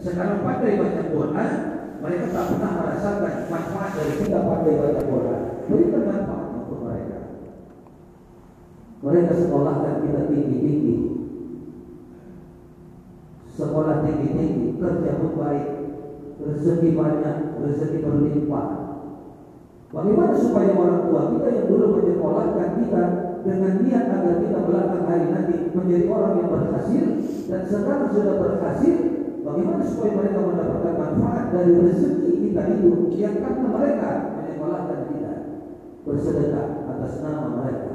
sekarang pandai baca Quran, mereka tak pernah merasakan manfaat dari kita pandai baca Quran. Berikan manfaat untuk mereka. Mereka sekolahkan kita tinggi-tinggi. Sekolah tinggi-tinggi, kerja baik, rezeki banyak, rezeki berlimpah. Bagaimana supaya orang tua kita yang dulu menyekolahkan kita dengan niat agar kita belakang hari nanti menjadi orang yang berhasil dan sekarang sudah berhasil, bagaimana supaya mereka mendapatkan manfaat dari rezeki kita itu yang karena mereka menyekolahkan kita bersedekah atas nama mereka.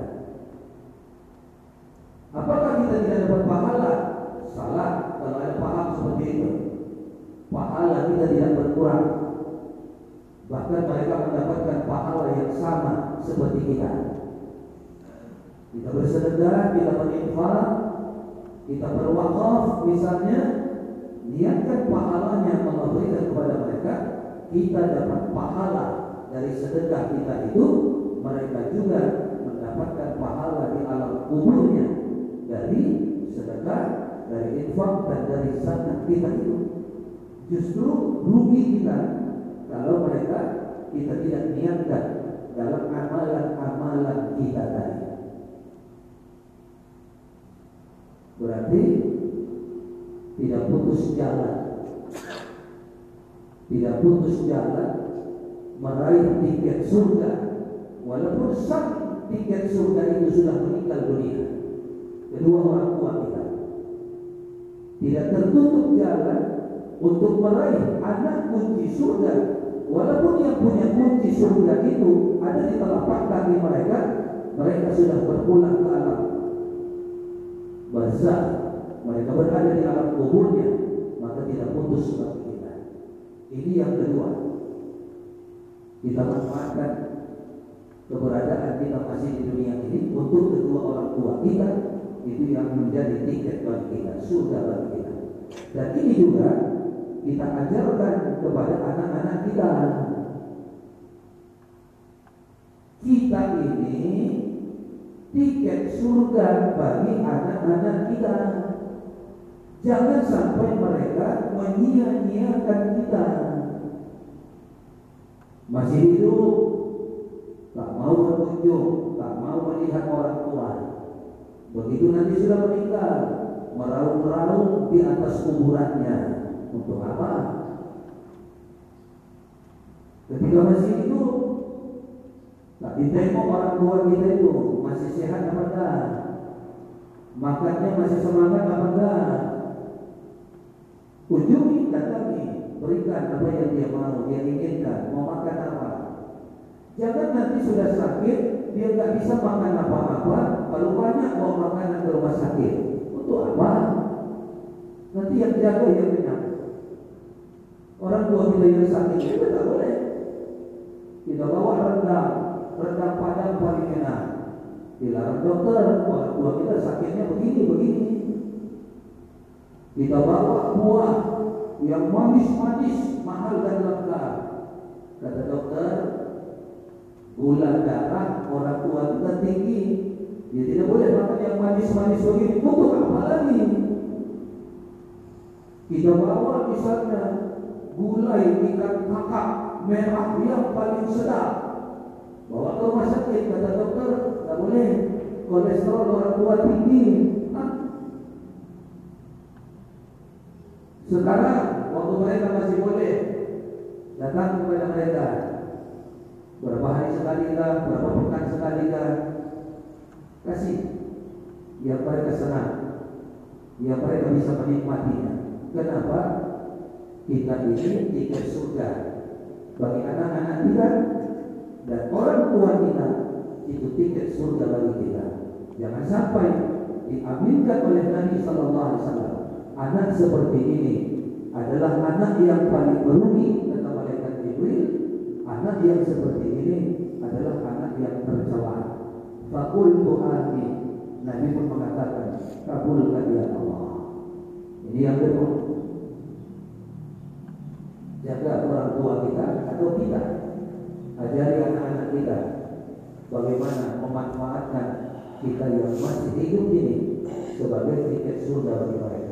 Apakah kita tidak dapat pahala? Salah kalau ada paham seperti itu. Pahala kita tidak berkurang. Bahkan mereka mendapatkan pahala yang sama seperti kita. Kita bersedekah, kita berinfak, kita berwakaf misalnya, niatkan pahalanya Allah berikan kepada mereka, kita dapat pahala dari sedekah kita itu, mereka juga mendapatkan pahala di alam kuburnya dari sedekah, dari infak dan dari zakat kita itu. Justru rugi kita kalau mereka kita tidak niatkan dalam amalan-amalan kita tadi. Berarti tidak putus jalan. Tidak putus jalan meraih tiket surga walaupun sang tiket surga itu sudah meninggal dunia. Kedua orang tua kita tidak tertutup jalan untuk meraih anak kunci surga walaupun yang punya kunci surga itu ada di telapak kaki mereka mereka sudah berpulang ke alam barzah mereka berada di alam kuburnya putus bagi kita. Ini yang kedua. Kita manfaatkan keberadaan kita masih di dunia ini untuk kedua orang tua kita. Itu yang menjadi tiket bagi kita surga bagi kita. Dan ini juga kita ajarkan kepada anak-anak kita. Kita ini tiket surga bagi anak-anak kita. Jangan sampai mereka menyia-nyiakan kita. Masih hidup, tak mau berkunjung, tak mau melihat orang tua. Begitu nanti sudah meninggal, meraung-raung di atas kuburannya. Untuk apa? Ketika masih hidup, tak ditengok orang tua kita itu masih sehat apa enggak? Makannya masih semangat apa enggak? Berikan apa yang dia mau, dia inginkan, mau makan apa. Jangan nanti sudah sakit, dia nggak bisa makan apa-apa, kalau banyak mau makanan ke rumah sakit. Untuk apa? Nanti yang jaga yang kenyang. Orang tua kita yang sakit kita tak boleh. Kita bawa rendang, rendang padang paling enak. Dilarang dokter, orang tua kita sakitnya begini begini. Kita bawa buah yang manis-manis, mahal dan lengkap. Kata dokter, gula darah orang tua kita tinggi. Dia tidak boleh makan yang manis-manis begini. Untuk apa lagi? Kita bawa misalnya gulai ikan kakak merah yang paling sedap. Bawa ke rumah sakit kata dokter, tak boleh. Kolesterol orang tua tinggi. Hah? Sekarang waktu mereka masih boleh datang kepada mereka. Berapa hari sekali kah, berapa pekan sekali kah, kasih. Biar mereka senang, biar mereka bisa menikmatinya. Kenapa? Kita ini tiket surga. Bagi anak-anak kita dan orang tua kita itu tiket surga bagi kita. Jangan sampai diaminkan oleh Nabi Sallallahu Alaihi Wasallam anak seperti ini adalah anak yang paling merugi kata malaikat Jibril. Anak yang seperti ini adalah anak yang tercela. Fakul amin. Nabi pun mengatakan, kabulkan ya Allah. Ini yang kedua. Jaga orang tua kita atau kita. Ajari anak-anak kita bagaimana memanfaatkan kita yang masih hidup ini sebagai tiket surga bagi mereka.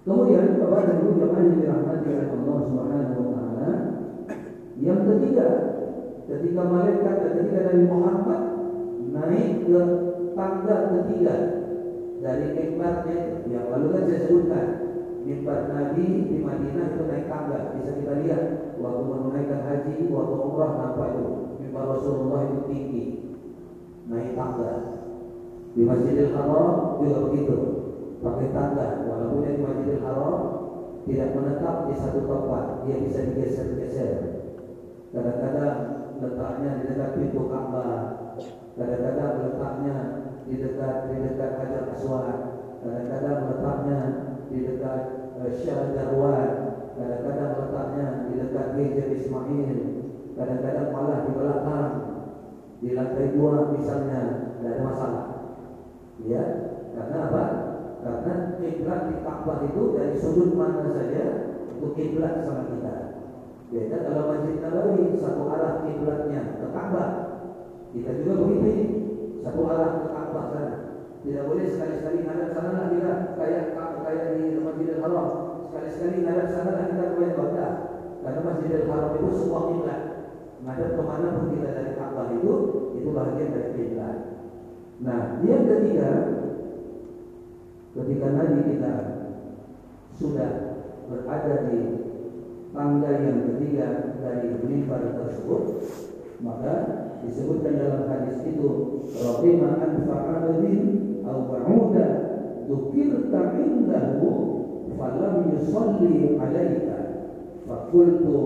Kemudian Bapak dan Ibu jemaah yang dirahmati oleh Allah Subhanahu wa taala, yang ketiga, ketika malaikat dan ketika Nabi Muhammad naik ke tangga ketiga dari mimbarnya yang lalu kan saya sebutkan mimbar Nabi di Madinah itu naik tangga bisa kita lihat waktu menunaikan haji waktu umrah nampak itu mimbar Rasulullah itu tinggi naik tangga. Di Masjidil Haram juga begitu pakai tangga walaupun di Masjidil Haram tidak menetap di satu tempat dia bisa digeser-geser. Kadang-kadang letaknya di dekat pintu Ka'bah kadang-kadang letaknya di dekat di dekat Hajar Aswad kadang-kadang letaknya di dekat uh, Syar Jarwan kadang-kadang letaknya di dekat Gejer Ismail kadang-kadang malah di belakang di lantai dua misalnya tidak ada masalah. Ya karena apa karena kiblat di Ka'bah itu dari sudut mana saja untuk kiblat sama kita. Beda kalau Masjid Nabawi satu arah kiblatnya ke Ka'bah kita juga begitu. Satu arah ke Ka'bah sana. Tidak boleh sekali-sekali ngadap sana lah kita. Kayak kayak di Masjidil Haram. Sekali-sekali ngadap sana lah kita kepada karena Masjidil Haram itu sebuah kiblat. Ngadap ke mana pun kita dari Ka'bah itu itu bagian dari kiblat. Nah yang ketiga ketika Nabi kita sudah berada di tangga yang ketiga dari mimbar tersebut maka disebutkan dalam hadis itu Rabbima anfa'alin au ba'uda dukirta indahu falam yusalli alaika fakultu